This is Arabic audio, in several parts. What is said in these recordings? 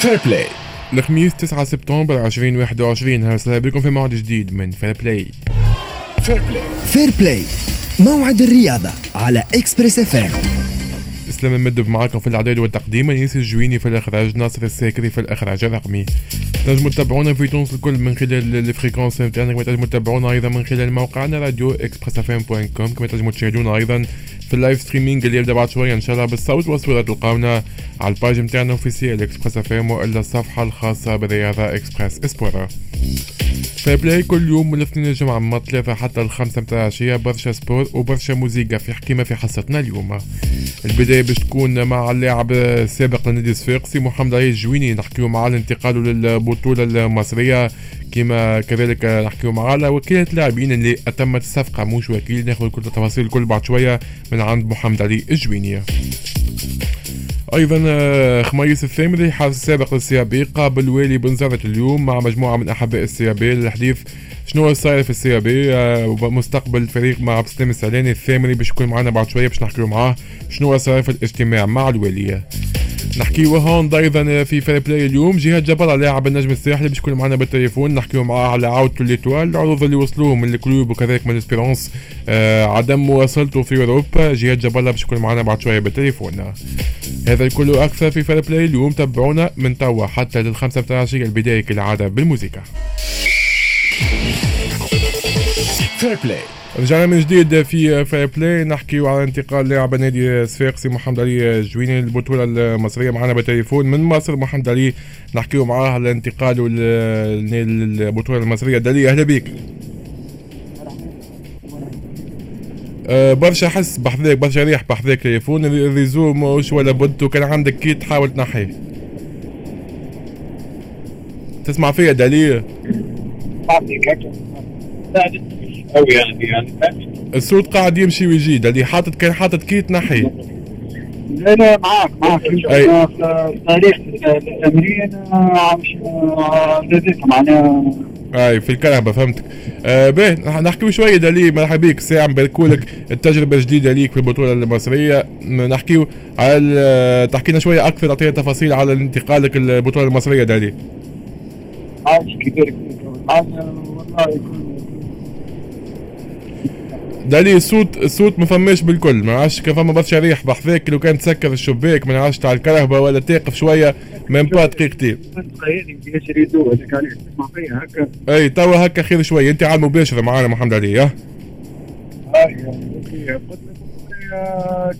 Fair Play الخميس 9 سبتمبر 2021 هلا بكم في موعد جديد من Fair Play Fair Play Fair Play موعد الرياضة على Express FM اسلام المدب معاكم في الاعداد والتقديم انيس الجويني في الاخراج ناصر الساكري في الاخراج الرقمي تنجموا تتابعونا في تونس الكل من خلال ال fréquences نتاعنا كما تنجموا تتابعونا أيضا من خلال موقعنا radio Express FM point com كما تنجموا تشاهدونا أيضا في ال live streaming اللي يبدا بعد شوية إن شاء الله بالصوت والصورة تلقاونا على ال page نتاعنا officielle Express FM وإلا الصفحة الخاصة بالرياضه Express Sport. Fair Play كل يوم من الاثنين الجمعة من الثلاثة حتى الخمسة متاع العشية برشا sport وبرشا موسيقى في حكيمة في حصتنا اليوم. البداية باش تكون مع اللاعب السابق لنادي الصفاقسي محمد علي الجويني نحكيو معاه لانتقاله للبطولة المصرية. كما كذلك نحكيو معاه على وكالة لاعبين اللي أتمت الصفقة. مش وكيل ناخذ كل التفاصيل الكل بعد شوية من عند محمد علي الجويني. أيضا آه، خميس الثامري حارس السابق لل CAB قابل والي بنزرت اليوم مع مجموعة من أحباء ال CAB. للحديث شنو صاير في ال CAB ومستقبل الفريق مع عبد السلام السعداني الثامري باش يكون معنا بعد شوية باش نحكيو معاه شنو صاير في الاجتماع مع الوالية. نحكيو هون أيضا في Fair Play اليوم جهاد جبر لاعب النجم الساحلي باش يكون معنا بالتليفون نحكيو معاه على عودته ل l'Étoile العروض اللي وصلوه من ال Club وكذلك من Espérance آه عدم مواصلته في أوروبا جهاد جبر باش يكون معنا بعد شوية بالتليفون. هذا الكل أكثر في Fair Play اليوم تابعونا من توا حتى للخمسة بتاع البداية كالعادة بالموسيقى. Fair Play رجعنا من جديد في Fair Play نحكيو على انتقال لاعب نادي صفاقسي محمد علي الجويني للبطوله المصرية معنا بالتليفون من مصر. محمد علي نحكيو معاه على انتقاله للبطوله المصرية. دالي أهلا بك أه برشا حس بحذاك برشا ريح بحذاك تليفون الريزو مش ولا بد وكان عندك كي تحاول تنحيه. تسمع فيا دليل؟ قوي يعني يعني الصوت قاعد يمشي ويجي اللي حاطط كان حاطط كي تنحي لا لا معاك معاك. أي. تاريخ التمرين مش معناها. أي في الكهرباء فهمتك. آه باهي نحكيو شوية دالي مرحبا بك ساعه نباركولك التجربة الجديدة ليك في البطولة المصرية. نحكيو على تحكينا شوية أكثر تعطينا تفاصيل على انتقالك البطوله المصرية دالي عايش كبير والله يكون دالي الصوت الصوت ما فماش بالكل. ما عادش كان فما برشا ريح بحذاك لو كان تسكر الشباك ما عادش تاع الكهرباء ولا تاقف شوية ميم با دقيقتين أي توا هكا خير شوية. أنت على المباشره معانا محمد علي ها؟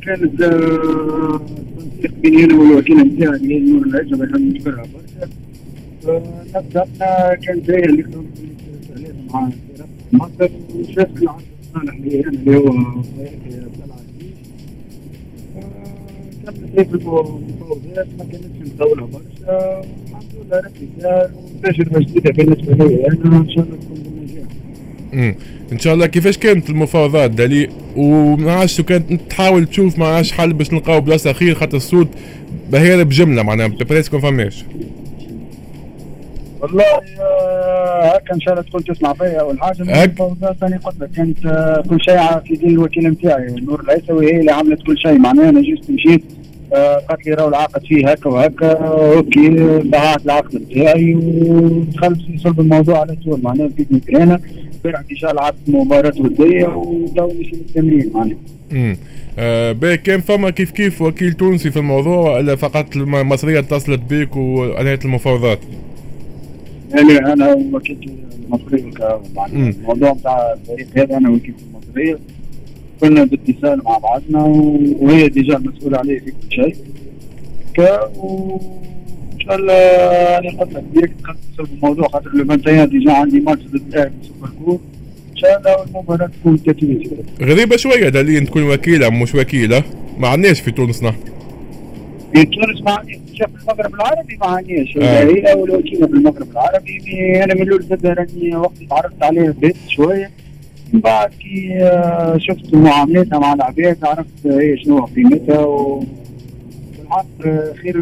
كانت تنسيق بيني أنا والوكيل نتاعي نور العجبه اللي نشكرها برشا نبدا كان جاي اللي مع مصر وشاف العصر؟ إن شاء الله كيفاش كانت المفاوضات دالي وما عادش كانت تحاول تشوف ما عادش حل باش نلقاو بلاصة خير خاطر الصوت بهير بجملة معناها بريسك ما فماش. والله هكا ان شاء الله تكون تسمع فيا أول حاجة ثاني قلت لك كانت كل شيء في دين الوكيل نتاعي نور العيسوي هي اللي عملت كل شيء معناها أنا جيت مشيت آه، قالت لي راهو العقد فيه هكا وهكا أوكي دعات العقد نتاعي ودخلت في صلب الموضوع على طول معناها بديت نترينا امبارح إن شاء الله لعبت مباراة ودية وتو مشي للتمرين معناها امم آه كان فما كيف كيف وكيل تونسي في الموضوع ولا فقط المصرية اتصلت بك وانهت المفاوضات؟ يعني أنا وكيل المصريه الموضوع بتاع الفريق هذا أنا وكيل المصريه كنا باتصال مع بعضنا وهي ديجا مسؤولة عليه في كل شيء. ك ان شاء الله أنا قلت لك déjà دخلت الموضوع خاطر لو 21 déjà عندي ماتش ضد الاهلي Super Coupe إن شاء الله المباراة تكون تتويج. غريبة شوية دالي تكون وكيلة مش وكيلة. ما عندناش في تونس نحن. في تونس ما في المغرب العربي ما عنديش آه. هي اول وكيله في المغرب العربي. أنا من الأول زاد راني وقت تعرفت عليه بيت شوية. من بعد كي آه، شفت معاملتها مع العباد عرفت هي شنو قيمتها و بالحق آه، خير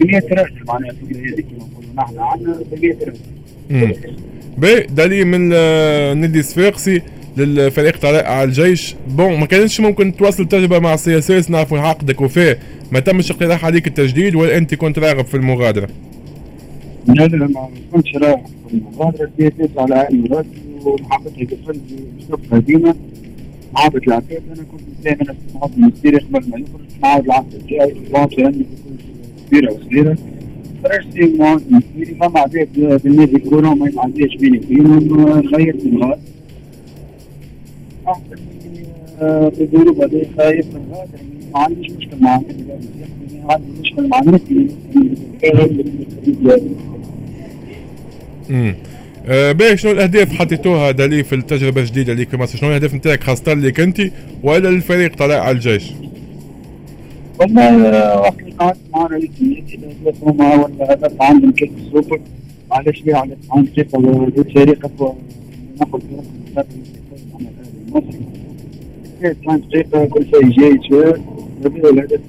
بنية راجل معناها في البلاد كما نقولوا نحن عندنا بنية راجل. بيه دالي من نادي صفاقسي للفريق طلائع الجيش. bon ما كانتش ممكن تواصل تجربة مع ال CSS نعرفوا عقدك وفيه. ما تمش اقتراح عليك التجديد ولا انت كنت راغب في المغادرة؟ لا لا ما كنتش راغب في المغادرة. CSS على عيني وراسي ومحبتها قفلت باسلوب قديمة. معاود العقاد أنا كنت دائما استمعت السيري قبل ما يخرج معاود العقد الجاي في عندي كبيره وصغيره فرشتي معاود من السيري فما عباد بالنادي كورونا ما يتعداش بيني وبينهم خيرت الغاد في الظروف هذه خايف من ما عنديش امم آه باهي شنو الأهداف حطيتوها دالي في التجربة الجديدة اللي مصر شنو الأهداف نتاعك خاصة لك انت وإلا للفريق طلائع الجيش؟ والله وقت اللي قعدت مع رئيس الاهداف هما ولا عندهم كيف السوبر علاش ليه على عند كيف الفريق ناخذ دقيقة كل شيء جيد والهدف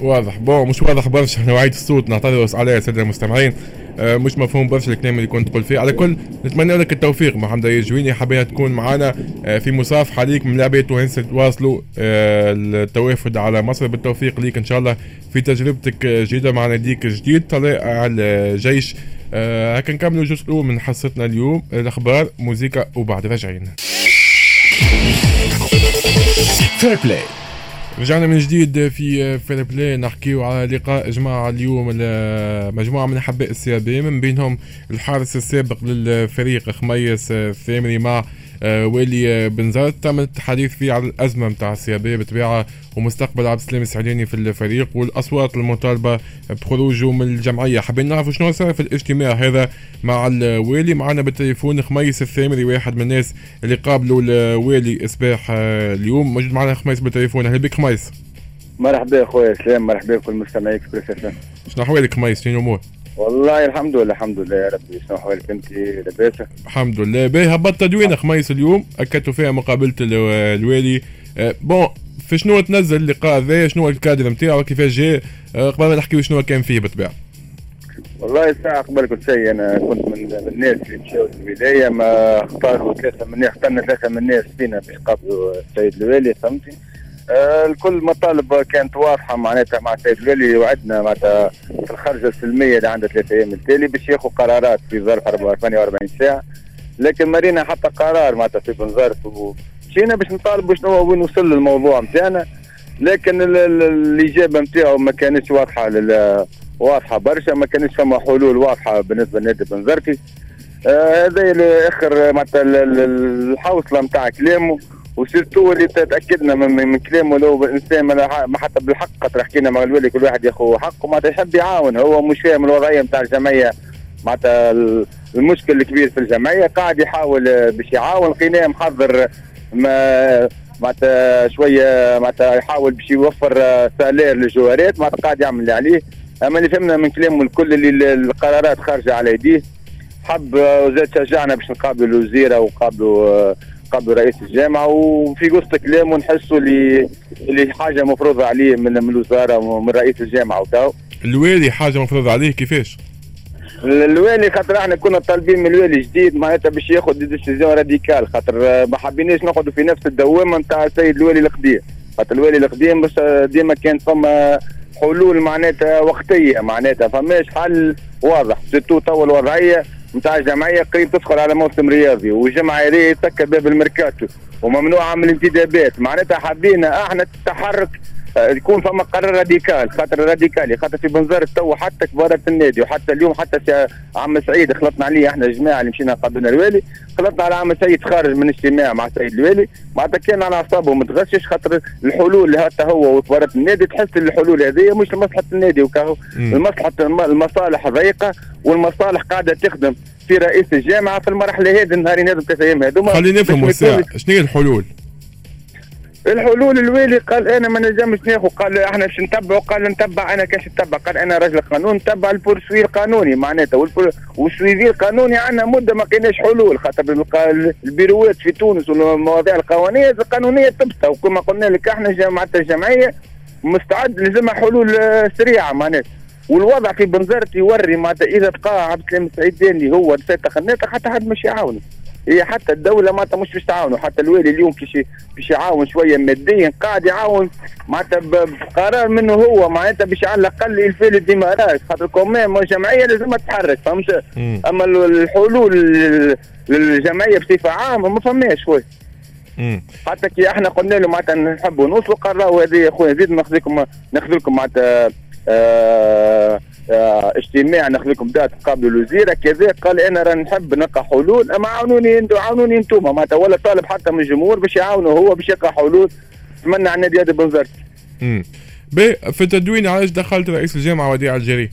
واضح. بون مش واضح برشا. نوعية الصوت نعتذر عليها سادة المستمعين. مش مفهوم برشا الكلام اللي كنت تقول فيه. على كل نتمنى لك التوفيق محمد الجويني حبينا تكون معنا آه في مصافحة ليك من لاعبين تونس تواصلوا آه التوافد على مصر. بالتوفيق ليك إن شاء الله في تجربتك الجديدة مع ناديك الجديد. طلائع الجيش آه هكا نكملوا الجزء الأول من حصتنا اليوم. الأخبار موسيقى وبعد راجعين Fair Play رجعنا من جديد في Fair Play نحكيو على لقاء جماعة اليوم مجموعة من أحباء ال CAB من بينهم الحارس السابق للفريق خميس الثامري مع آه، والي بنزرت تم التحديث فيه على الأزمة نتاع ال CAB بطبيعة ومستقبل عبد السلام السعداني في الفريق والأصوات المطالبة بخروجه من الجمعية. حابين نعرف شنو صار في الاجتماع هذا مع الوالي. معنا بالتليفون خميس الثامري واحد من الناس اللي قابلوا الوالي إصباح آه، اليوم. موجود معنا خميس بالتليفون. أهلا بك خميس. مرحبا أخويا سلام مرحبا بكل مستمعي إكسبريس شنو أحوالك خميس؟ شنو الأمور؟ والله الحمد لله الحمد لله يا ربي. شنو احوالك أنت؟ لاباس الحمد لله. باهي هبط تدوينه خميس اليوم. أكدتوا فيها مقابلة الوالي. أه bon في شنو تنزل اللقاء ذا؟ شنو الكادر نتاعو كيفاش جاء؟ أه قبل ما نحكيو شنو كان فيه بالطبيعة. والله ساعة قبل كل شيء أنا كنت من الناس اللي مشاو الولايه ما اختاروا ثلاثة من اخترنا ثلاثة من الناس فينا باش السيد الوالي فهمتني؟ الكل مطالب كانت واضحة معناتها مع السيد الوالي وعدنا معناتها في الخرجة السلمية اللي عندها ثلاثة أيام التالي باش ياخذوا قرارات في ظرف 48 ساعة. لكن مرينا حتى قرار معناتها في بنظرف مشينا باش نطالبوا شنو وين وصل الموضوع نتاعنا لكن الإجابة نتاعو ما كانتش واضحة واضحة برشا ما كانش فما حلول واضحة بالنسبة لنادي بنزرتي آه، هذا آه آخر معناتها الحوصلة نتاع كلامه. وسيرتو اللي تاكدنا من, من كلامه لو الانسان ما حتى بالحق خاطر حكينا مع الوالي كل واحد ياخذ حقه معناتها يحب يعاون. هو مش فاهم الوضعية نتاع الجمعية. معناتها المشكل الكبير في الجمعية. قاعد يحاول باش يعاون. لقيناه محضر ما معناتها شوية معناتها يحاول باش يوفر سالير للجوارات. معناتها قاعد يعمل اللي عليه. أما اللي فهمنا من كلامه الكل اللي القرارات خارجة على يديه. حب وزاد شجعنا باش نقابلوا الوزيرة وقابلوا قبل رئيس الجامعة وفي وسط كلامه نحسوا اللي اللي حاجة مفروضة عليه من من الوزارة ومن رئيس الجامعة وكاو. الوالي حاجة مفروضة عليه كيفاش؟ الوالي خاطر إحنا كنا طالبين من الوالي جديد معناتها باش ياخذ décision radicale خاطر ما حبيناش نقعدوا في نفس الدوامة نتاع السيد الوالي القديم. خاطر الوالي القديم بس ديما كان فما حلول معناتها وقتية معناتها فماش حل واضح. surtout تو الوضعيه نتاع الجمعيه قريب تدخل على موسم رياضي والجمعية تسكر باب الميركاتو وممنوعة من الانتدابات. معناتها حبينا إحنا التحرك يكون فما قرار radical خاطر راديكالي خاطر في بنزار تو حتى كبارة النادي وحتى اليوم حتى عم سعيد خلطنا عليه إحنا الجماعه اللي مشينا قابلنا الوالي خلطنا على عم سعيد خارج من اجتماع مع سعيد الوالي. معناتها كان على أعصابه متغشش خاطر الحلول اللي حتى هو وكبارة النادي تحس الحلول هذه مش لمصلحة النادي وكاهو المصلحة المصالح ضيقة والمصالح قاعدة تخدم في رئيس الجامعة في المرحلة هذه النهارين هذو ثلاث أيام هذوما. خلينا نفهم شنو هي الحلول؟ الحلول الوالي قال أنا ما نجمش ناخذ قال إحنا باش نتبعوا قال نتبع أنا كاش نتبع قال أنا راجل قانون نتبع البورسوي القانوني معناتها والسويفي القانوني عندنا مدة ما لقيناش حلول خاطر البيروات في تونس والمواضيع القوانيه القانونية تبتا وكما قلنا لك إحنا جماعة الجمعية مستعد لزمها حلول آه، سريعة معناتها. والوضع في بنزرت يوري معناتها إذا بقى عبد السلام السعيداني هو فاتح خناقه حتى حد مش يعاونه هي حتى الدولة معناتها مش باش تعاونه حتى الوالي اليوم كيش باش يعاون شوية ماديا قاعد يعاون معناتها بقرار منه هو. معناتها باش على الاقل يلفي الديمارات. خاطر quand même جمعية لازم تتحرك. فهمت؟ أما الحلول للجمعية بصفة عامة ما فماش خويا. حتى كي إحنا قلنا له معناتها نحبوا نوصلوا قرروا هذه يا خويا. زيد ناخذ لكم ناخذ لكم معناتها آه اجتماع ناخذ لكم دات قبل الوزيره كذا قال أنا راه نحب نلقى حلول. أما عاونوني أنتم عاونوني أنتم معناتها ولا طالب حتى من الجمهور باش يعاونوا هو باش يلقى حلول. نتمنى على النادي هذا بنزرت. امم في التدوين علاش دخلت رئيس الجامعة وديع الجري؟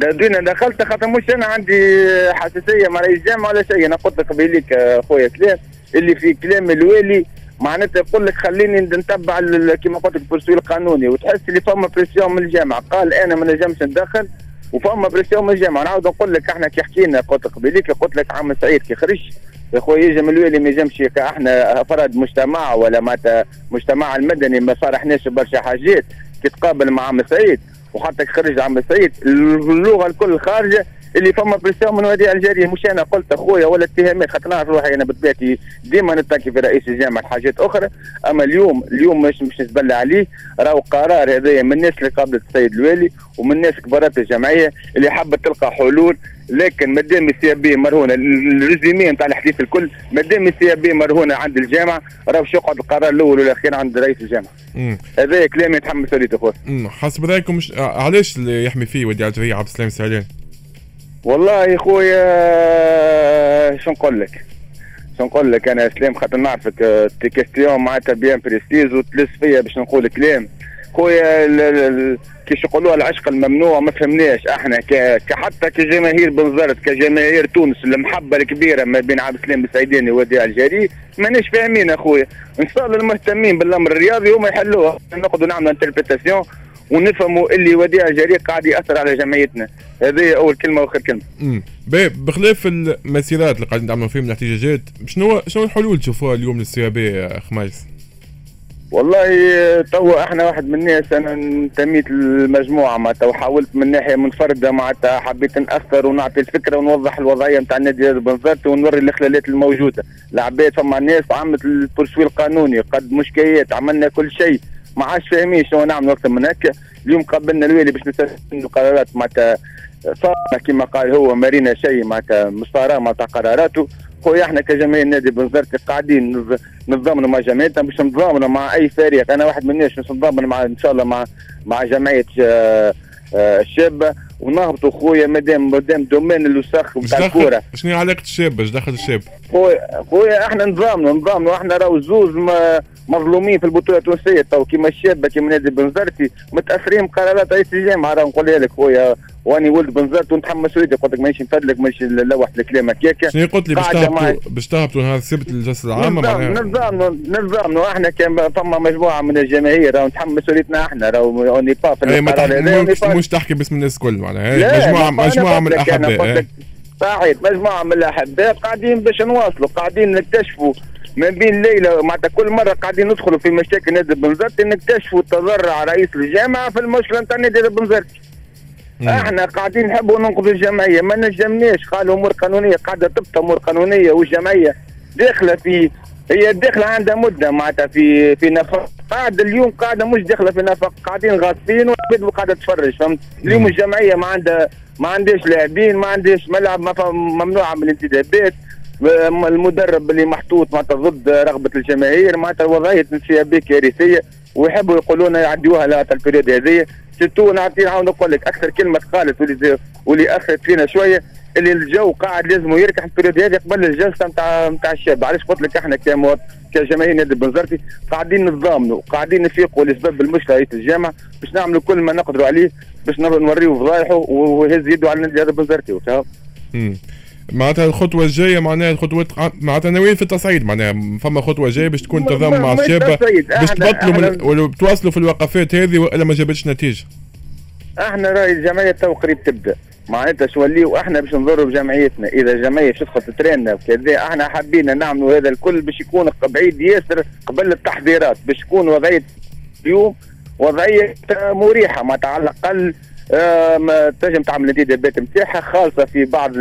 تدوين دخلت خاطر مش أنا عندي حساسية مع رئيس الجامعة ولا شيء. أنا قلت لك قبيليك خويا كلام. اللي في كلام الوالي معناتها يقول لك خليني نتبع كما قلت لك ال processus القانوني وتحس اللي فما pression من الجامعة. قال أنا ما نجمش ندخل وفما pression من الجامعة. نعاود نقول لك إحنا كي حكينا قلت قبيليك قلت لك عم سعيد كي خرج. يا خويا يجي من الوالي ما يجمش إحنا أفراد مجتمع ولا معناتها مجتمع المدني ما صارحناش برشا حاجات. كي تقابل مع عم سعيد وحتى خرج عم سعيد اللغة الكل خارجة. اللي فما pression من وديع الجريء مش أنا قلت أخويا ولا اتهامات خاطر نعرف روحي أنا بطبيعتي. ديما نتكي في رئيس الجامعة حاجات أخرى. أما اليوم اليوم مش مش نتبلى عليه. راهو قرار هذايا من الناس اللي قابلت السيد الوالي ومن الناس كبارات الجمعية اللي حابه تلقى حلول. لكن مادام ال CAB مرهونة ال résumé نتاع الحديث الكل مادام ال CAB مرهونة عند الجامعة راه باش يقعد القرار الأول والأخير عند رئيس الجامعة. هذا كلام يتحمل مسؤوليته خويا. حسب رأيكم مش... علاش اللي يحمي فيه وديع عبد السلام السعيداني؟ والله يا خويا شو نقول لك؟ شو نقول لك؟ أنا سلام خاطر نعرفك tes questions معناتها bien précises وتلز فيا باش نقول كلام. خويا كيش يقولوها العشق الممنوع ما فهمناش إحنا كحتى كجماهير بنزرت كجماهير تونس المحبة الكبيرة ما بين عبد السلام السعيداني وديع الجريء ماناش فاهمين اخويا إن شاء الله المهتمين بالأمر الرياضي هما يحلوها. نقعدوا نعملوا interprétation ونفهموا اللي وديع جريء قاعد يأثر على جمعيتنا. هذه أول كلمة وآخر كلمة. امم بخلاف المسيرات اللي قاعدين تعملوا فيهم الاحتجاجات شنو شنو الحلول تشوفوها اليوم لل CAB خميس والله توا إحنا واحد من الناس أنا انتميت للمجموعة معناتها وحاولت من ناحية منفرده معناتها حبيت نأثر ونعطي الفكرة ونوضح الوضعية نتاع النادي بنزرت ونوري الاخلالات الموجودة. العباد فما ناس عملت البرسوي القانوني قد مشكيات عملنا كل شيء ما عادش فاهمين شنو نعمل أكثر من هكا. اليوم قبلنا الوالي باش نستنوا قرارات معناتها صارنا كما قال هو مارينا شيء معناتها مستعرى معناتها قراراته. خويا إحنا كجماهير نادي بنزرتي قاعدين نتضامنوا مع جمعيتنا باش نتضامنوا مع أي فريق. أنا واحد من الناس باش نتضامن مع إن شاء الله مع مع جمعية آه، آه، الشابه ونهبطوا خويا مادام مادام دومين الوسخ نتاع الكورة. شنو علاقة الشاب؟ إيش دخل الشاب؟ خويا خويا إحنا نظامنا نظامنا إحنا راهو زوز مظلومين في البطولة التونسية. تو كيما الشابه كيما نادي بنزرتي متاثرين بقرارات رئيس الجامعة راه نقولها لك خويا. واني ولد بنزرت ونتحمل مسؤوليتي قلت لك مانيش نفدلك مانيش نلوح الكلام هكاك. شنو قلت لي؟ باش تهبطوا باش تهبطوا نهار السبت للجلسه العامة نظام نظام إحنا كان فما مجموعة من الجماهير راهو نتحمل مسؤوليتنا إحنا. راهو اوني با في القرار مش تحكي باسم الناس الكل معناها. مجموعه مجموعة من الأحباء صحيح مجموعة من الأحباء قاعدين باش نواصلوا قاعدين نكتشفوا. ما بين ليلة معناتها كل مرة قاعدين ندخلوا في مشاكل نادي بنزرتي نكتشفوا تضرع رئيس الجامعة في المشكلة نتاع نادي بنزرتي إحنا قاعدين نحبوا ننقذوا الجمعية ما نجمناش. قالوا أمور قانونية قاعدة تبقى أمور قانونية والجمعية داخلة في هي داخلة عندها مدة معناتها في في نفق. قاعدة اليوم قاعدة مش داخلة في نفق قاعدين غاصبين والعباد قاعدة تفرج فهمت؟ اليوم الجمعية ما عندها ما عندهاش لاعبين ما عندهاش ملعب ممنوعه من الانتدابات. المدرب اللي محطوط معناتها ضد رغبة الجماهير معناتها وضعية انسيابيه كارثية ويحبوا يقولون يعديوها لها ال période هذه. surtout نعطي نعاود نقول لك أكثر كلمة تقالت واللي واللي أخذت فينا شوية اللي الجو قاعد لازم يركح ال période هذه قبل الجلسة نتاع نتاع الشابة. علاش قلت لك إحنا كموت كجماهير نادي بنزرتي قاعدين نتضامنوا قاعدين نفيقوا لسبب المشكلة رئيس الجامعة باش نعملوا كل ما نقدروا عليه باش نوريوا فضايحه ويهز يده على النادي هذا بنزرتي معناتها الخطوة الجاية معناها الخطوات معناتها ناويين في التصعيد؟ معناها فما خطوة جاية باش تكون تنظم مع الشابة باش تبطلوا من تواصلوا في الوقفات هذه وإلا ما جابتش نتيجة. إحنا رأي الجمعية تو قريب تبدأ. معناتها شو وليو إحنا باش نضروا بجمعيتنا. إذا الجمعية شفت ترينا وكذا إحنا حابين نعملوا هذا الكل باش يكون بعيد ياسر قبل التحضيرات باش تكون وضعية اليوم وضعية مريحة ما على الأقل تنجم تعمل الانتدابات نتاعها خالصة في بعض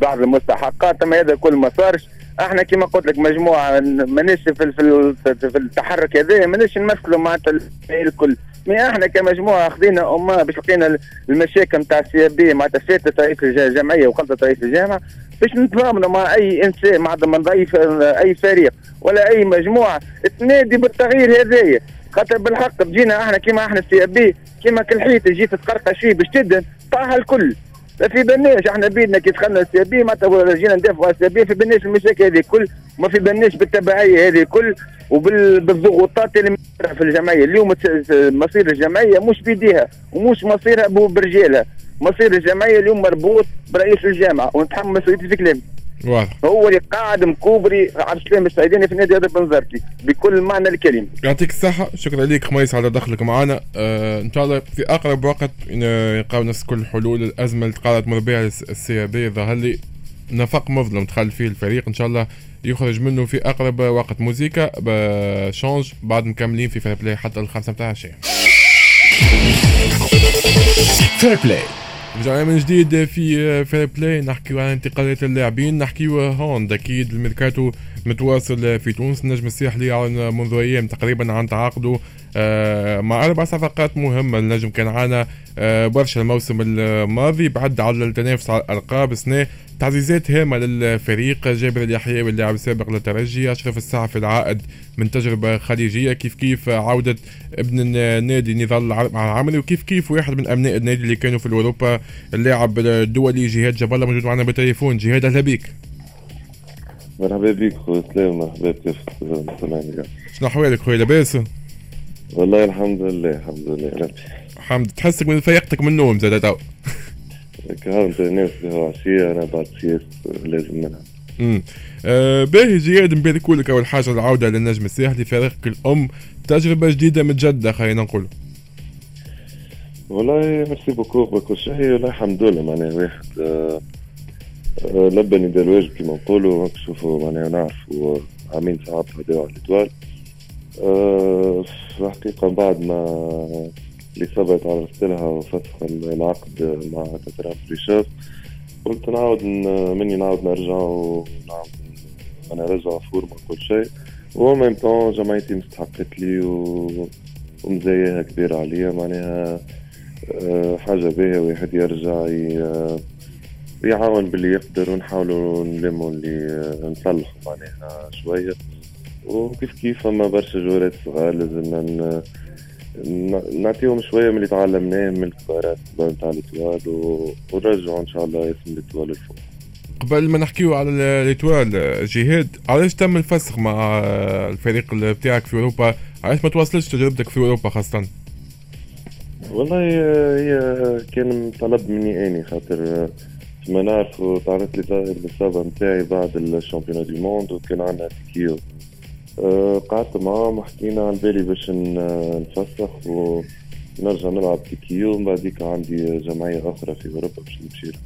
بعض المستحقات اما هذا كل ما صارش. إحنا كما قلت لك مجموعة مانيش في, في, في التحرك هذا مانيش نمثلوا معناتها الكل. mais إحنا كمجموعة خذينا أمة باش لقينا المشاكل نتاع ال CAB معناتها فاتت رئيس الجمعية وخلطت رئيس الجامعة باش نتضامنوا مع أي إنسان مع ضيف أي فريق ولا أي مجموعة تنادي بالتغيير هذايا. خاطر بالحق بجينا إحنا كيما إحنا ال CAB كيما كل حيط تجي تتقرقش فيه باش تدن طاح الكل. ما في بالناش إحنا بيدنا كي دخلنا ال CAB معناتها جينا ندافعوا ال CAB في بالناش المشاكل هذه كل ما في بالناش بالتبعية هذه كل وبالضغوطات اللي في الجمعية. اليوم مصير الجمعية مش بيديها ومش مصيرها برجالها. مصير الجمعية اليوم مربوط برئيس الجامعة مسؤوليتي في كلامي واضح. هو اللي قاعد مكوبري عبد السلام السعيداني في نادي هذا بنزرتي بكل معنى الكلمة. يعطيك الصحة. شكرا لك خميس على دخلك معنا. آه إن شاء الله في أقرب وقت يلقاو نفس كل حلول الأزمة اللي قاعدة تمر بها ال CAB ظهر لي نفق مظلم دخل فيه الفريق إن شاء الله يخرج منه في أقرب وقت. musique بشونج بعد مكملين في Fair Play حتى الخمسه متاع العشية Fair Play رجعنا من جديد في Fair Play نحكيو عن انتقالات اللاعبين نحكيو هون أكيد الميركاتو متواصل في تونس. النجم الساحلي منذ أيام تقريبا عن تعاقده آه، مع أربع صفقات مهمه النجم كان عنا آه، برشا الموسم الماضي بعد على التنافس على الألقاب سنه تعزيزات هامة للفريق. جابر اليحيوي اللاعب السابق للترجي أشرف السعفي العائد من تجربة خليجية. كيف كيف عودة ابن النادي نضال مع العمري وكيف كيف واحد من أبناء النادي اللي كانوا في اوروبا اللاعب الدولي جهاد جاب الله موجود معنا بالتليفون. جهاد أهلا بك مرحبا بك خويا سلام مرحبا كيف شنو أحوالك خويا؟ لاباس؟ والله الحمد لله الحمد لله الحمد. تحسك من فيقتك من النوم زاد تو هاو أنت الناس عشية أنا بعد سياسة لازم منها. امم آه باهي جياد نبارك لك أول حاجة العودة للنجم الساحلي فريقك الأم. تجربة جديدة متجدده خلينا نقول. والله merci beaucoup بكل شيء والله الحمد لله معناها واحد آه لبى نداء الواجب كما نقولوا نشوفوا معناها نعرفوا عامين صعب هذا على ال Étoile أه في الحقيقة بعد ما الإصابة تعرضت لها وفسخ العقد مع تترام بريشاف قلت نعاود مني نعاود نرجع ونعاود أنا نرجع فورمة كل شيء. و ميم طون جمعيتي مستحقت لي و... ومزاياها كبيرة عليا معناها حاجة باهية واحد يرجع ي... يعاون باللي يقدر ونحاولوا نلموا اللي نصلحوا معناها شوية. وكيف كيف فما برشا جورات صغار لازمنا نعطيهم شوية من اللي تعلمناه من الكبارات نتاع الإتوال ونرجعوا إن شاء الله اسم الإتوال الفوق قبل ما نحكيو على ال Étoile جهاد علاش تم الفسخ مع الفريق بتاعك في أوروبا؟ علاش ما تواصلش تجربتك في أوروبا خاصة؟ والله هي كان طلب مني أني خاطر كما نعرف تعرضت لي الاصابة نتاعي بعد ال championnat du monde وكان عندنا TQO أه قعدت معاهم وحكينا على بالي باش نفسخ ونرجع نلعب TQO من بعديك عندي جمعية أخرى في أوروبا باش نمشي.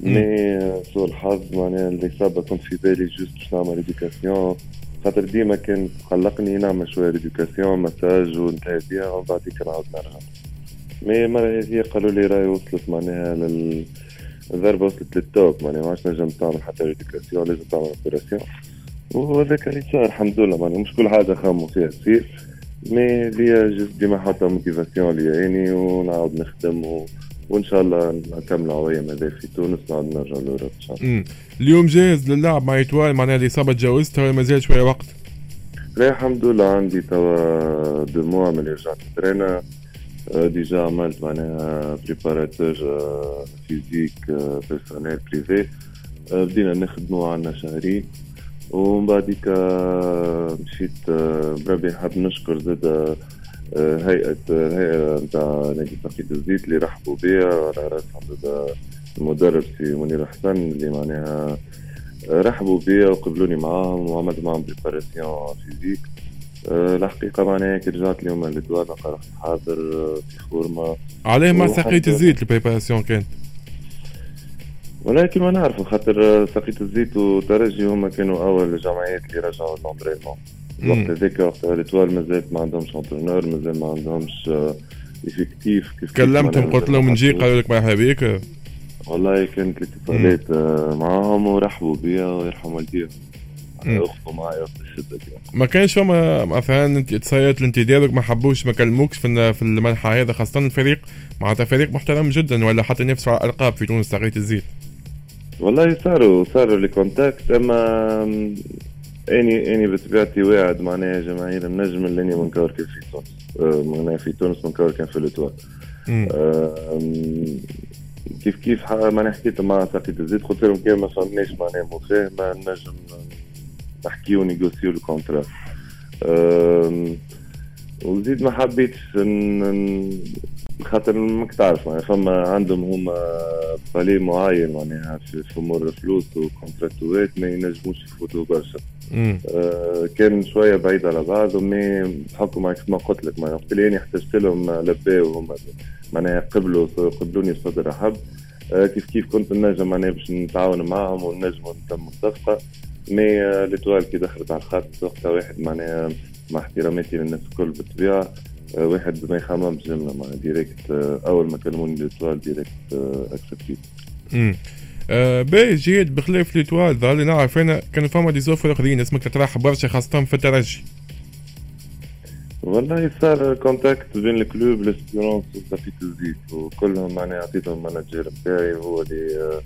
mais سوء الحظ معناها الإصابة كنت في بالي juste باش نعمل rééducation خاطر ديما كان تقلقني نعمل شوية rééducation massage ونتهي بيها ومن بعديك نعاود نرجع. mais المرة هذه قالوا لي راهي وصلت معناها لل الضربة وصلت لل top معناها ما عادش نجم تعمل حتى rééducation لازم تعمل opération وهذاك اللي صار الحمد لله معناها مش كل حاجة خامو فيها تصير mais ليا juste ديما حاطه motivation ليا اني ونعاود نخدم و... وإن شاء الله نكمل عوية هذا في تونس نعاود نرجع l'Europe إن شاء الله. اليوم جاهز للعب مع Étoile معناها الاصابه تجاوزتها ولا مازال شوية وقت؟ لا الحمد لله عندي توا deux mois من رجعت ترينا déjà عملت معناها préparateur physique personnel privé بدينا نخدموا عنا شهرين ومن بعديك مشيت بربي حاب نشكر زاد هيئة الهيئة نتاع نادي ساقية الزيت اللي رحبوا بيا. على راسهم زاد المدرب سي منير حسن اللي معناها رحبوا بيا وقبلوني معاهم. وعملت معاهم préparation physique الحقيقة معناها كي رجعت اليوم للدوار رحت حاضر في فورما عليه مع ساقية الزيت ال préparation كانت. ولا كيما نعرفوا خاطر ساقية الزيت وترجي هما كانوا أول الجمعيات اللي رجعوا l'entraînement وقت هذاك وقت l'Étoile مازالت ما عندهمش entraîneur مازال ما عندهمش effectif كيف كلمتهم قلت لهم نجي قالوا لك مرحبا بك والله كانت الاتصالات آه، معاهم ورحبوا بيا ويرحم والديهم. معي الشدة ما كانش فما مثلا انت اتصالات الانتدابك ما حبوش ما كلموكش في في المنحى هذا خاصة الفريق. معناتها فريق محترم جدا ولا حتى نفسه على الالقاب في تونس ساقية الزيت. والله صاروا صاروا لي contact أما اني إني بطبيعتي واعد معناها جماهير النجم اللي إني منكور كان في تونس. آه، معناها في تونس منكور كان في ال Étoile كيف كيف معناها حكيت مع ساقية الزيت قلت لهم كان ما فهمناش معناها مفاهمة نجم نحكيو نيغوسيو ال contrat وزيد ما حبيتش خاطر ماك تعرف معناها فما عندهم هما palier معين معناها في أمور الفلوس وكونتراكتوات ما ينجموش يفوتوا برشا. آه كان شوية بعيد على بعض mais بحكم ما قلت لك معناها وقت اللي احتجت لهم لباو هما معناها قبلوا قبلوني بصدر رحب آه كيف كيف كنت نجم معناها باش نتعاون معاهم ونجموا نتم الصفقة. mais آه l'Étoile كي دخلت على الخط وقتها واحد معناها مع احتراماتي للناس الكل بالطبيعة آه، واحد ما يخممش جملة مع directe آه، أول ما كلموني l'Étoile directe اكسبتيت امم باهي جيد بخلاف l'Étoile ظهر لي نعرف أنا كانوا فما des offres آخرين اسمك تطرح برشا خاصة في الترجي. والله صار contact بين ال Club l'Espérance الزيت وكلهم معناها عطيتهم manager بتاعي هو اللي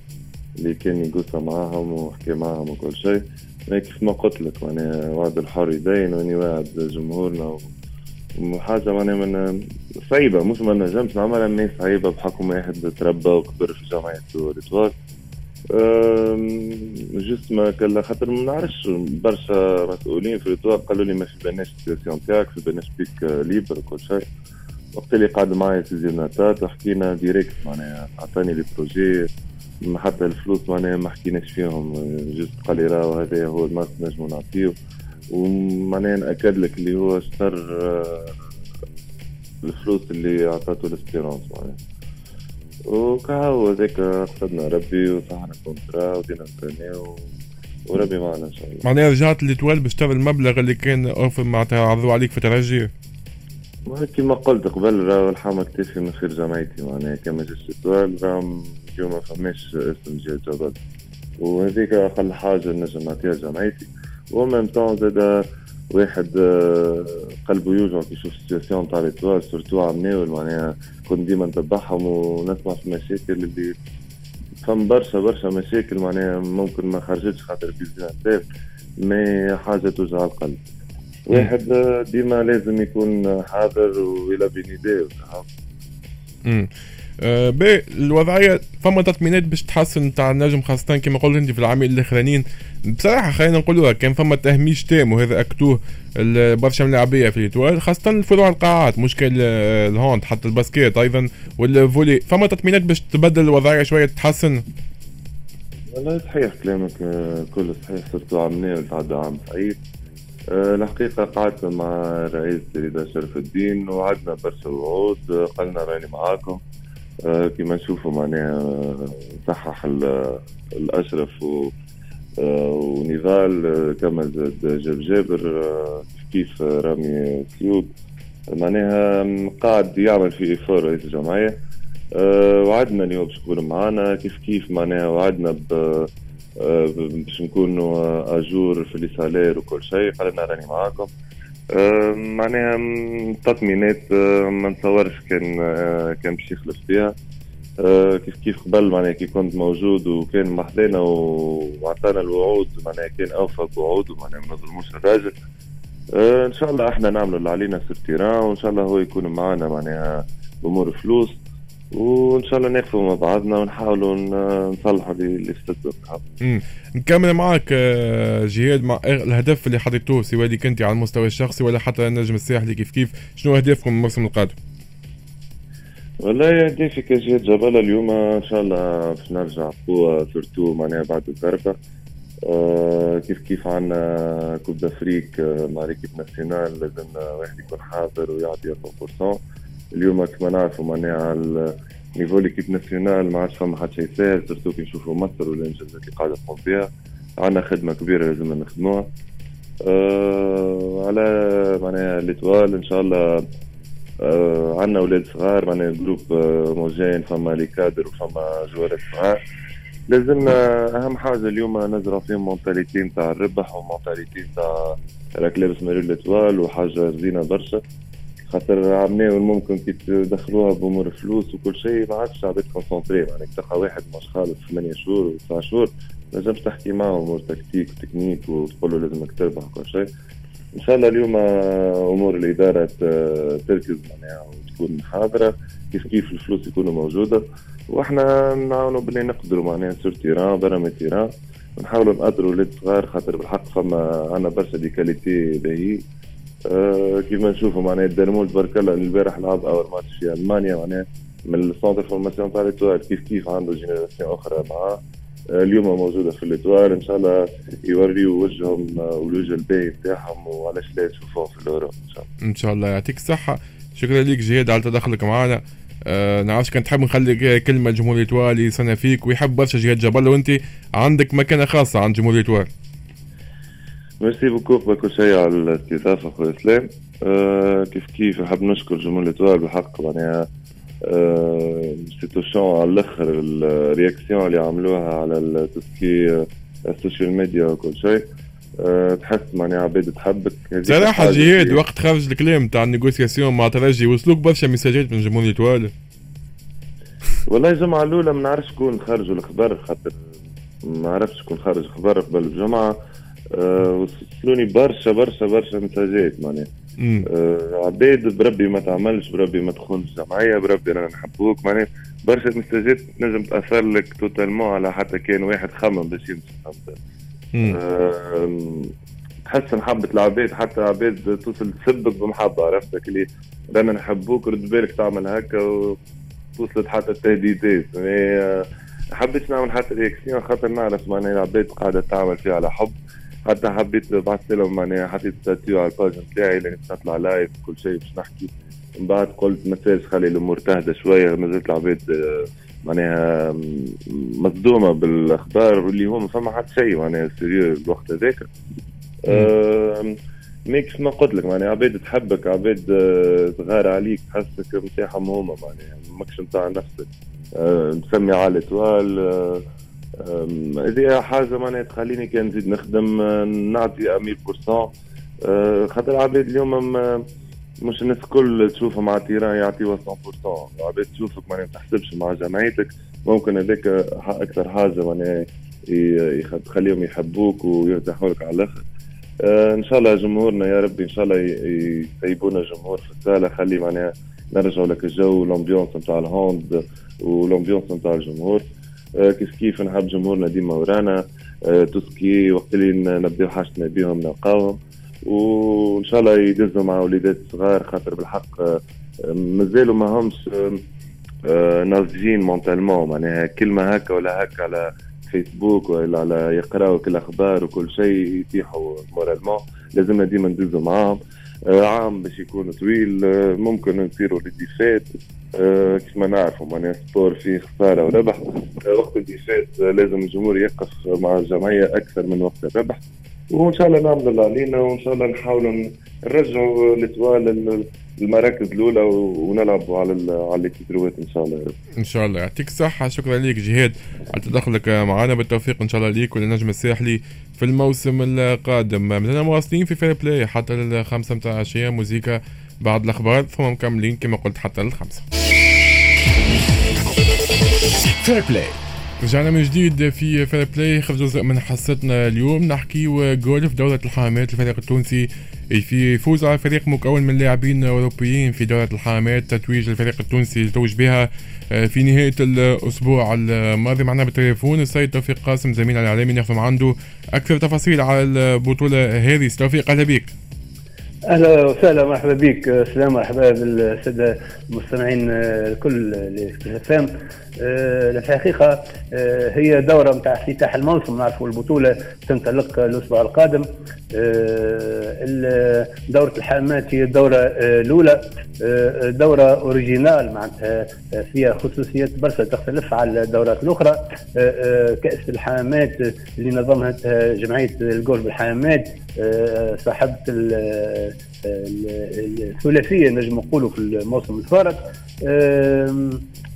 اللي كان يقصى معاهم وحكي معاهم وكل شيء. كيف ما قلت لك معناها وعد الحر يبين وإني واعد جمهورنا وحاجة معناها من صعيبة مش ما نجمش نعملها mais صعيبة بحكم واحد تربى وكبر في جمعية ال Étoile juste ما كلا خاطر ما نعرفش برشا مسؤولين في ال Étoile قالوا لي ما في بالناش السياسيون تاعك في بالناش بيك libre وكل شيء. وقت اللي قعد معايا سيزيوناتات وحكينا directe معناها عطاني لي projet حتى الفلوس معناها ما حكيناش فيهم juste قال لي راهو هذا هو ال max نجمو نعطيه. ومعناها نأكد لك اللي هو شطر آه، الفلوس اللي عطاته ال Espérance معناها. وكهو هذاك قصدنا ربي وصححنا contrat وبدينا نترينيو وربي معنا إن شاء الله. معناها رجعت l'Étoile باش المبلغ اللي كان أوفر معناتها عرضوا عليك في ترجي كما قلت قبل راه لحم كتافي من خير جمعيتي معناها كما جيش étoile راه ما فماش اسم جهة جبل. وهذيك أقل حاجة نجم نعطيها جمعيتي و même temps زاد واحد آه، قلبه يوجع كي يشوف la situation تاع l'Étoile surtout عمناول معناها كنت ديما نتبعهم ونسمع في مشاكل اللي فم برشا برشا مشاكل معناها ممكن ما خرجتش خاطر business mais حاجة توجع القلب. واحد آه، ديما لازم يكون حاضر ويلبي نداء آه بي الوضعية فما تطمينات باش تحسن تاع النجم خاصة كما قلت أنت في العامين الاخرانيين بصراحة خلينا نقولوها كان فما تهميش تام وهذا اكتوه برشا من اللاعبية في l'Étoile خاصة الفروع القاعات مشكل ال hand حتى ال basket أيضا وال volley فما تطمينات باش تبدل الوضعية شوية تتحسن والله صحيح كلامك آه، كل صحيح surtout عمناول تعدى عام صعيب. آه، الحقيقة قعدت مع رئيس رضا شرف الدين وعدنا برشا وعود قالنا راني معاكم. آه، كما نشوفوا معناها صحح الأشرف و آه، ونضال آه، كما زاد جاب جابر كيف رامي سيود. معناها قاعد يعمل في effort رئيس الجمعية. وعدنا اليوم باش يكون معنا كيف كيف معناها وعدنا ب باش نكونوا à jour في les salaires وكل شيء قال لنا راني معاكم. معناها تطمينات ما نتصورش كان كان باش يخلف فيها. كيف كيف قبل معناها كي كنت موجود وكان محدانا وعطانا الوعود معناها كان اوفى بوعود معناها ما نظلموش الراجل. إن شاء الله إحنا نعملوا اللي علينا في التيران وإن شاء الله هو يكون معنا معناها بامور فلوس. وإن شاء الله نقفوا مع بعضنا ونحاولوا نصلحوا اللي فسدوا نكمل معك آه، جهاد مع الهدف اللي حطيتوه سواء اللي كنتي على المستوى الشخصي ولا حتى النجم الساحلي كيف كيف شنو أهدافكم الموسم القادم؟ والله اهدافي كجهة جبل اليوم إن شاء الله باش نرجع قوة surtout معناها بعد الضربة. آه كيف كيف عنا coupe d'Afrique آه مع l'équipe nationale لازم واحد يكون حاضر ويعطي 100% اليوم كما نعرفوا معناها على niveau l'équipe nationale ما عادش فما حد شيء ساهل surtout كي نشوفوا مصر والانجازات اللي قاعدة تقوم بها عندنا خدمة كبيرة لازم نخدموها. آه على معناها l'Étoile إن شاء الله آه عندنا أولاد صغار معناها groupe homogène فما les cadres وفما جوارات صغار. لازمنا أهم حاجة اليوم نزرع فيهم mentalité نتاع الربح و mentalité نتاع راك لابس مريول l'Étoile وحاجة زينة برشا. خاطر عمناول ممكن كي تدخلوها بأمور فلوس وكل شيء ما عادش عباد concentré يعني تلقى واحد مش خالص 8 شهور و 9 شهور نجمش تحكي معه أمور tactique و technique وتقول له لازمك تربح وكل شيء. إن شاء الله اليوم أمور الإدارة تركز معناها وتكون حاضرة كيف كيف الفلوس يكونوا موجودة. وإحنا نعاونوا باللي نقدروا معناها sur terrain برا terrain نحاولوا نأطروا ولاد صغار خاطر بالحق فما عندنا برشا des qualités باهي أه كيما نشوفوا معناها الدرمول تبارك الله البارح لعب أول ماتش في ألمانيا معناها من ال centre formation تاع l'Étoile كيف كيف عنده génération أخرى معاه اليوم موجودة في l'Étoile إن شاء الله يوريوا وجههم والوجه الباهي نتاعهم وعلاش لا تشوفوهم في الأورو. إن شاء الله. إن شاء الله يعطيك الصحة. شكرا لك جهاد على تدخلك معنا. آه نعرفش كان تحب نخلي كلمة جمهور l'Étoile يستنى فيك ويحب برشا جهاد جبل. وأنت عندك مكانة خاصة عند جمهور l'Étoile merci beaucoup بكل شيء على الاستضافة أخوي إسلام. آه كيف كيف؟ نحب نشكر جمهور l'Étoile بالحق معناها institution على الأخر ال réaction اللي عملوها على tout ce qui ال social media وكل شيء أه تحس معناها عباد تحبك. صراحة جهاد وقت خرج الكلام تاع ال négociation مع ترجي وصلوك برشا ميساجات من جمهور l'Étoile والله الجمعة الأولى ما نعرفش شكون خرجوا الخبر خاطر ما عرفتش شكون خرج خبر قبل الجمعة. أه وصلوني برشا برشا برشا مساجات معناها آه عباد بربي ما تعملش بربي ما تخونش جمعيه بربي رانا نحبوك معناها برشا مساجات تنجم تاثر لك totalement على حتى كان واحد خمم باش يمشي آه تحس محبة العباد حتى عباد توصل تسبك بمحبة عرفتك اللي رانا نحبوك رد بالك تعمل هكا ووصلت حتى التهديدات يعني حبيت نعمل حتى réaction خاطر نعرف معناها العباد قاعدة تعمل فيها على حب حتى حبيت بعثت لهم معناها حطيت statut على ال page نتاعي لأني باش نطلع live كل شيء باش نحكي. من بعد قلت ما خلي الأمور تهدى شوية ما زلت العباد معناها مصدومة بالأخبار واللي هو ما فما حتى شيء معناها sérieux الوقت هذاك. mais كيما قلت لك معناها عباد تحبك عباد تغار عليك تحسك نتاعهم هما معناها ماكش نتاع نفسك. مسمي على l'Étoile هذه حاجة معناها تخليني كان نزيد نخدم نعطي 100% خاطر العباد اليوم مش الناس الكل تشوفهم مع terrain يعطيوها 100% العباد تشوفك ما تحسبش مع جمعيتك. ممكن هذاك أكثر حاجة معناها تخليهم يحبوك ويرتاحوا لك على الآخر. إن شاء الله جمهورنا يا ربي إن شاء الله يسيبونا جمهور في ال salle. خلي معناها نرجعوا لك الجو وال ambiance نتاع ال hand وال ambiance نتاع الجمهور. كيف كيف نحب جمهورنا ديما ورانا. tout ce qui وقت اللي نبداو حاجتنا بيهم نلقاوهم. وإن شاء الله يدزوا مع وليدات صغار خاطر بالحق مازالوا ما همش ناضجين mentalement. معناها كلمه هكا ولا هكا على فيسبوك ولا على يقراوا كل الاخبار وكل شيء يطيحوا moralement لازمنا ديما ندوزوا معاهم. عام باش يكون طويل ممكن نصيروا لل défaites كيف ما نعرفوا معناها sport فيه خسارة وربح. وقت ال défaites لازم الجمهور يقف مع الجمعية أكثر من وقت الربح. وإن شاء الله نعمل اللي علينا وإن شاء الله نحاولوا نرجعوا لتوال المراكز الأولى ونلعبوا على على التيتروات إن شاء الله. إن شاء الله. يعطيك الصحة. شكرا لك جهاد. على تدخلك معنا بالتوفيق إن شاء الله ليك وللنجم الساحلي في الموسم القادم. مازلنا مواصلين في Fair Play حتى الخمسة متاع العشية موزيكا بعد الأخبار. ثم مكملين كما قلت حتى للخمسة Fair Play رجعنا من جديد في Fair Play آخر جزء من حصتنا اليوم. نحكي جولف دورة الحمامات الفريق التونسي في فوز على فريق مكون من لاعبين أوروبيين في دورة الحمامات تتويج الفريق التونسي توج بها في نهاية الأسبوع الماضي معنا بالتليفون السيد توفيق قاسم زميل الإعلامي نفهم عنده أكثر تفاصيل على البطولة. سي توفيق أهلا بك. أهلا وسهلا مرحبا بك سلام مرحبا بالسادة المستمعين الكل لفام في الحقيقة هي دورة نتاع افتتاح الموسم نعرفوا البطولة تنطلق الأسبوع القادم. دورة الحامات هي الدورة الأولى. دورة أوريجينال معناتها فيها خصوصيات برشا تختلف على الدورات الأخرى. كأس الحامات اللي نظمها جمعية الجولف بالحامات صاحبة الثلاثية نجم نقولوا في الموسم الفارق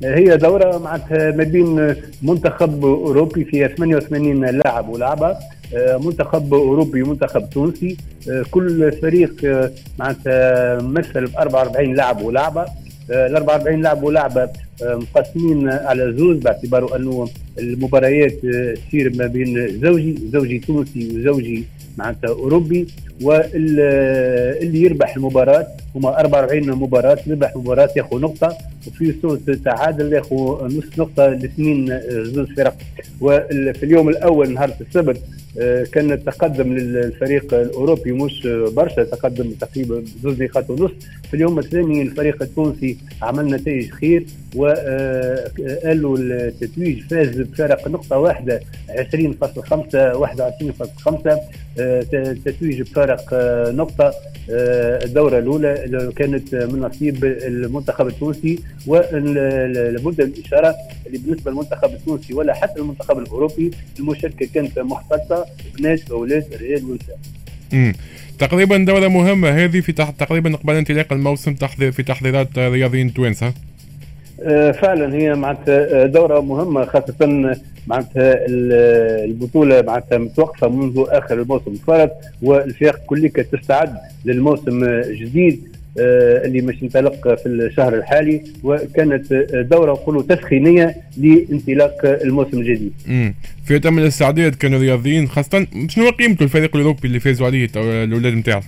هي دورة معناتها ما بين منتخب أوروبي فيها 88 لاعب ولعبة منتخب أوروبي ومنتخب تونسي كل فريق معناتها مثل ب 44 لاعب ولعبة. ال 44 لاعب ولعبة مقسمين على زوج باعتبار أنه المباريات تصير ما بين زوجي زوجي تونسي وزوجي معناتها أوروبي. واللي يربح المباراة هما 44 مباراة يربح مباراة ياخذ نقطة وفي صوره تعادل ياخذ نص نقطة الاثنين زوج فرق. وفي اليوم الأول نهار السبت كان التقدم للفريق الأوروبي مش برشا تقدم تقريبا زوج نقاط ونص. في اليوم الثاني الفريق التونسي عمل نتائج خير وقالوا التتويج فاز بفارق نقطة واحدة 20.5 21.5 تتويج بفارق نقطة الدورة الأولى كانت من نصيب المنتخب التونسي ولابد من الإشارة اللي بالنسبة للمنتخب التونسي ولا حتى المنتخب الأوروبي المشاركة كانت مختصة بناس أولاد رجال ونساء. تقريبا دورة مهمة هذه في تحت تقريبا قبل انطلاق الموسم تحضير في تحضيرات رياضيين توانسة فعلا هي معناتها دورة مهمة خاصة معناتها البطولة معناتها متوقفة منذ آخر الموسم الفارط والفرق كلها تستعد للموسم الجديد اللي مش ينطلق في الشهر الحالي وكانت دورة نقولوا تسخينية لانطلاق الموسم الجديد. امم في تم الاستعداد كانوا رياضيين خاصة شنو قيمته الفريق الأوروبي اللي فازوا عليه الأولاد نتاعهم؟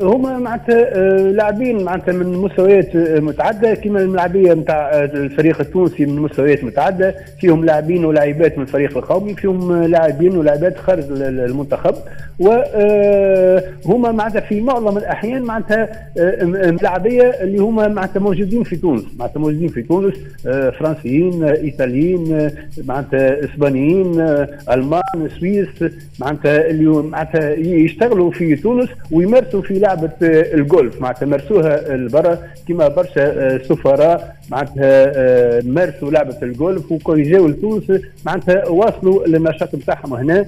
هما معناتها لاعبين معناتها من مستويات متعددة. كما الملاعبية نتاع الفريق التونسي من مستويات متعددة. فيهم لاعبين ولاعبات من الفريق القومي فيهم لاعبين ولاعبات خارج المنتخب. وهما معناتها في معظم الأحيان معناتها ملاعبية اللي هما معناتها موجودين في تونس. معناتها موجودين في تونس فرنسيين إيطاليين معناتها إسبانيين ألمان سويس. معناتها اللي معناتها يشتغلوا في تونس ويمارسوا في لعبة الجولف معناتها مارسوها لبرا كما برشا سفراء معناتها مارسوا لعبة الجولف وكي جاوا لتونس معناتها واصلوا للنشاط نتاعهم هنا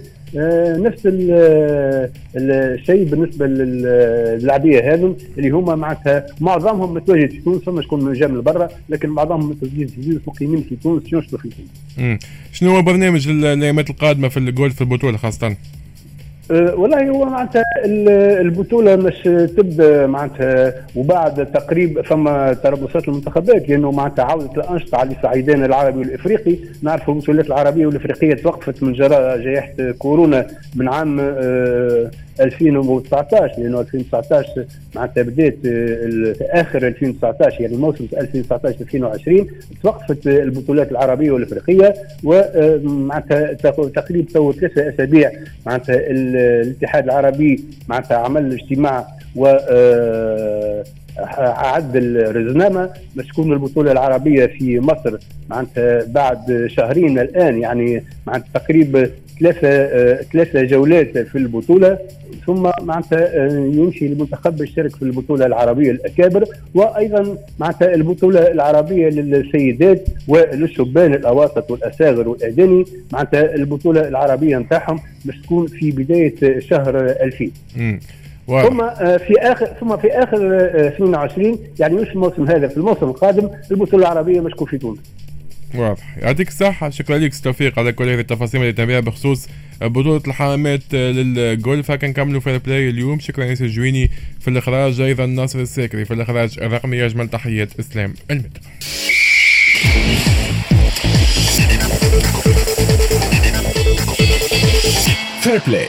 نفس الشيء بالنسبة للاعبيه هذم اللي هما معناتها معظمهم متواجد في تونس فما شكون جا من برا لكن معظمهم متواجدين في تونس مقيمين في تونس ينشطوا في تونس. شنو هو برنامج الأيامات القادمة في الجولف في البطولة خاصة؟ أه والله هو معناتها البطولة مش تبدا معناتها وبعد تقريب فما تربصات المنتخبات لأنه معناتها عودة الأنشطة على الصعيدين العربي والإفريقي. نعرفوا البطولات العربية والإفريقية توقفت من جراء جائحة كورونا من عام أه 2019 لأنه 2019 معناتها بدات اخر 2019 يعني موسم 2019 2020 توقفت البطولات العربية والإفريقية ومعناتها تقريبا تو ثلاثة أسابيع معناتها الاتحاد العربي معناتها عمل اجتماع و عد الرزنامة باش تكون البطولة العربية في مصر معناتها بعد شهرين الآن يعني معناتها تقريبا ثلاثة ثلاثة جولات في البطولة ثم معناتها يمشي المنتخب يشترك في البطولة العربية الأكابر وأيضا معناتها البطولة العربية للسيدات وللشبان الأواسط والأساغر والأداني معناتها البطولة العربية نتاعهم باش تكون في بداية شهر 2000 ثم في آخر ثم في آخر 22 يعني مش الموسم هذا في الموسم القادم البطولة العربية مش في تونس. واضح. يعطيك الصحة. شكرا لك توفيق. على كل هذه التفاصيل اللي تنبيها بخصوص بطولة الحرامات للجولف هكا نكملوا في البلاي اليوم. شكرا ياسر الجويني في الإخراج. أيضا ناصر الساكري في الإخراج. الرقمي أجمل تحيات إسلام المدى Fair Play